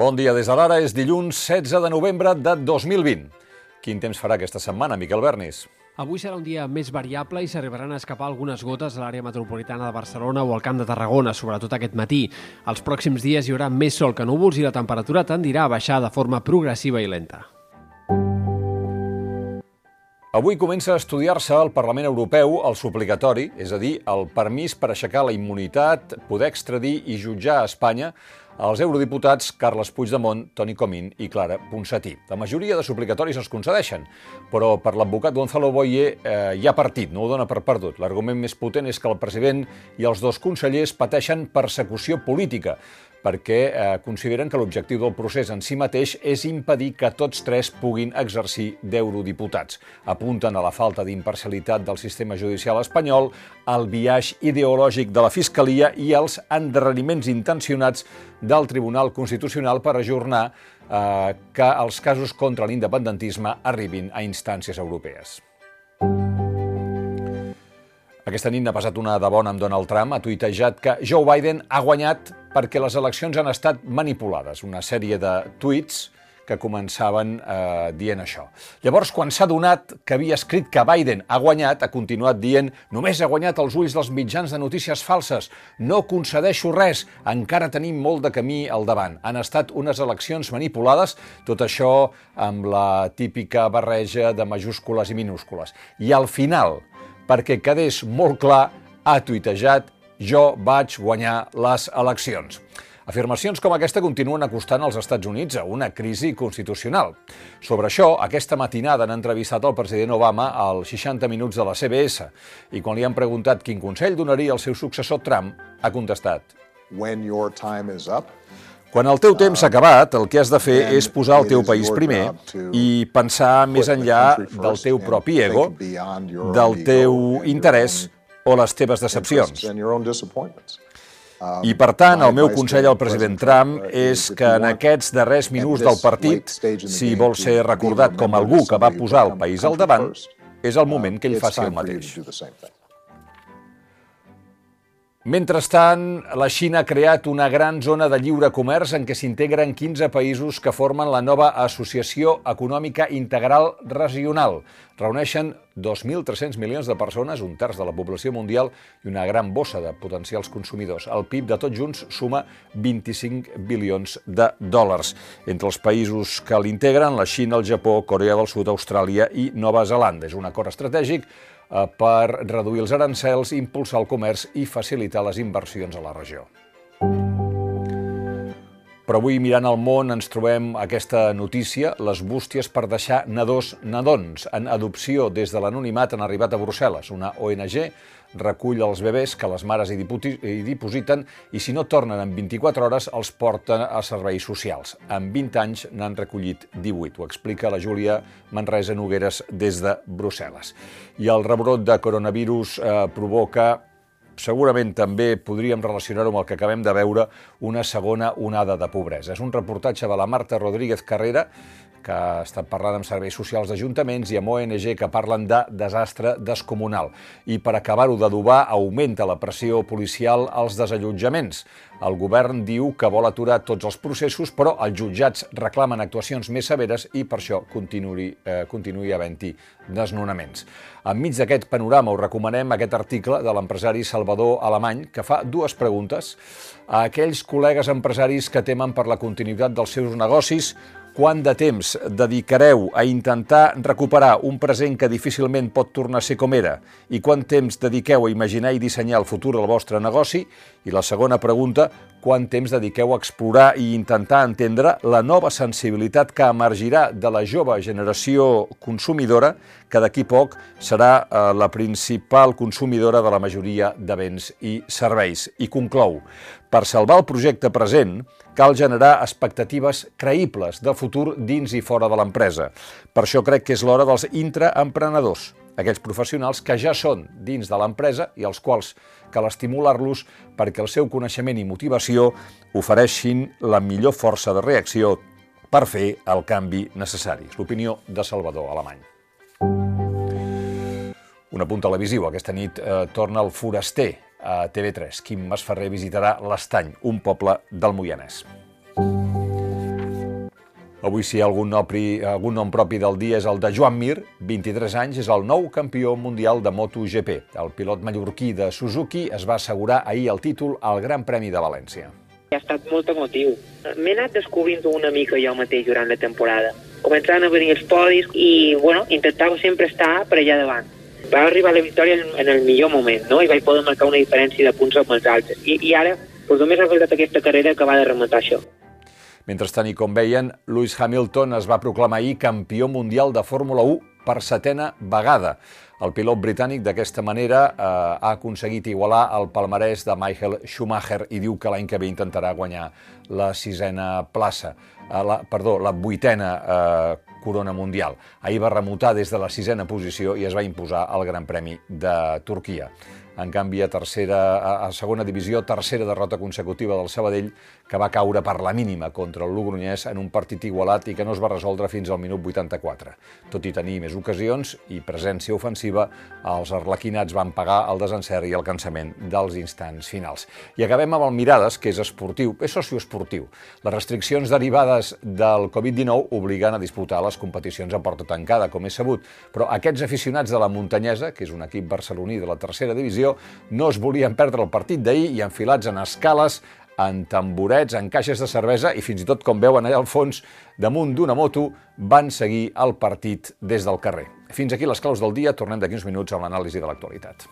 Bon dia des de l'ara, és dilluns 16 de novembre de 2020. Quin temps farà aquesta setmana, Miquel Bernis? Avui serà un dia més variable i s'arribaran a escapar algunes gotes a l'àrea metropolitana de Barcelona o al Camp de Tarragona, sobretot aquest matí. Els pròxims dies hi haurà més sol que núvols i la temperatura tendirà a baixar de forma progressiva i lenta. Avui comença a estudiar-se al Parlament Europeu el suplicatori, és a dir, el permís per aixecar la immunitat, poder extradir i jutjar a Espanya els eurodiputats Carles Puigdemont, Toni Comín i Clara Ponsatí. La majoria de suplicatoris es concedeixen, però per l'advocat Gonzalo Boye eh, hi ha partit, no ho dona per perdut. L'argument més potent és que el president i els dos consellers pateixen persecució política, perquè eh, consideren que l'objectiu del procés en si mateix és impedir que tots tres puguin exercir d'eurodiputats. Apunten a la falta d'imparcialitat del sistema judicial espanyol, al viatge ideològic de la Fiscalia i als endarreriments intencionats del Tribunal Constitucional per ajornar eh, que els casos contra l'independentisme arribin a instàncies europees. Aquesta nit n'ha passat una de bona amb Donald Trump, ha tuitejat que Joe Biden ha guanyat perquè les eleccions han estat manipulades. Una sèrie de tuits que començaven eh, dient això. Llavors, quan s'ha donat que havia escrit que Biden ha guanyat, ha continuat dient només ha guanyat els ulls dels mitjans de notícies falses, no concedeixo res, encara tenim molt de camí al davant. Han estat unes eleccions manipulades, tot això amb la típica barreja de majúscules i minúscules. I al final, perquè quedés molt clar, ha tuitejat jo vaig guanyar les eleccions. Afirmacions com aquesta continuen acostant als Estats Units a una crisi constitucional. Sobre això, aquesta matinada han entrevistat el president Obama als 60 minuts de la CBS i quan li han preguntat quin consell donaria al seu successor Trump, ha contestat When your time is up, quan el teu temps s'ha acabat, el que has de fer és posar el teu país primer i pensar més enllà del teu propi ego, del teu interès o les teves decepcions. I, per tant, el meu consell al president Trump és que en aquests darrers minuts del partit, si vol ser recordat com algú que va posar el país al davant, és el moment que ell faci el mateix. Mentrestant, la Xina ha creat una gran zona de lliure comerç en què s'integren 15 països que formen la nova Associació Econòmica Integral Regional. Reuneixen 2.300 milions de persones, un terç de la població mundial i una gran bossa de potencials consumidors. El PIB de tots junts suma 25 bilions de dòlars. Entre els països que l'integren, la Xina, el Japó, Corea del Sud, Austràlia i Nova Zelanda. És un acord estratègic Eh, per reduir els arancels, impulsar el comerç i facilitar les inversions a la regió. Però avui, mirant el món, ens trobem aquesta notícia. Les bústies per deixar nadós nadons en adopció des de l'anonimat han arribat a Brussel·les. Una ONG recull els bebès que les mares hi, hi dipositen i si no tornen en 24 hores els porten a serveis socials. En 20 anys n'han recollit 18. Ho explica la Júlia Manresa Nogueres des de Brussel·les. I el rebrot de coronavirus eh, provoca segurament també podríem relacionar-ho amb el que acabem de veure, una segona onada de pobresa. És un reportatge de la Marta Rodríguez Carrera, que ha estat parlant amb serveis socials d'ajuntaments i amb ONG que parlen de desastre descomunal. I per acabar-ho d'adobar, augmenta la pressió policial als desallotjaments. El govern diu que vol aturar tots els processos, però els jutjats reclamen actuacions més severes i per això continuï, eh, continuï havent-hi desnonaments. Enmig d'aquest panorama us recomanem aquest article de l'empresari Salvador Alemany que fa dues preguntes a aquells col·legues empresaris que temen per la continuïtat dels seus negocis quant de temps dedicareu a intentar recuperar un present que difícilment pot tornar a ser com era? I quant temps dediqueu a imaginar i dissenyar el futur del vostre negoci? I la segona pregunta, quant temps dediqueu a explorar i intentar entendre la nova sensibilitat que emergirà de la jove generació consumidora, que d'aquí poc serà eh, la principal consumidora de la majoria de béns i serveis. I conclou, per salvar el projecte present, cal generar expectatives creïbles de futur dins i fora de l'empresa. Per això crec que és l'hora dels intraemprenedors, aquells professionals que ja són dins de l'empresa i als quals cal estimular-los perquè el seu coneixement i motivació ofereixin la millor força de reacció per fer el canvi necessari. És l'opinió de Salvador Alemany. Un apunt televisiu. Aquesta nit eh, torna el foraster a TV3. Quim Masferrer visitarà l'Estany, un poble del Moianès. Avui, si hi ha algun, nopri, algun nom propi del dia és el de Joan Mir, 23 anys, és el nou campió mundial de MotoGP. El pilot mallorquí de Suzuki es va assegurar ahir el títol al Gran Premi de València. Ha estat molt emotiu. M'he anat descobrint una mica jo mateix durant la temporada. Començant a venir els podis i, bueno, intentava sempre estar per allà davant. Va arribar la victòria en, en el millor moment, no? I vaig poder marcar una diferència de punts amb els altres. I, i ara, doncs només ha faltat aquesta carrera que va de rematar això. Mentrestant, i com veien, Lewis Hamilton es va proclamar ahir campió mundial de Fórmula 1 per setena vegada. El pilot britànic d'aquesta manera eh, ha aconseguit igualar el palmarès de Michael Schumacher i diu que l'any que ve intentarà guanyar la sisena plaça, eh, la, perdó, la vuitena eh, corona mundial. Ahir va remutar des de la sisena posició i es va imposar al Gran Premi de Turquia. En canvi, a, tercera, a segona divisió, tercera derrota consecutiva del Sabadell, que va caure per la mínima contra el Logroñés en un partit igualat i que no es va resoldre fins al minut 84. Tot i tenir més ocasions i presència ofensiva, els arlequinats van pagar el desencert i el cansament dels instants finals. I acabem amb el Mirades, que és esportiu, és socioesportiu. Les restriccions derivades del Covid-19 obliguen a disputar les competicions a porta tancada, com és sabut, però aquests aficionats de la Muntanyesa, que és un equip barceloní de la tercera divisió, no es volien perdre el partit d'ahir i enfilats en escales, en tamborets, en caixes de cervesa i fins i tot, com veuen allà al fons, damunt d'una moto, van seguir el partit des del carrer. Fins aquí les claus del dia, tornem d'aquí uns minuts amb l'anàlisi de l'actualitat.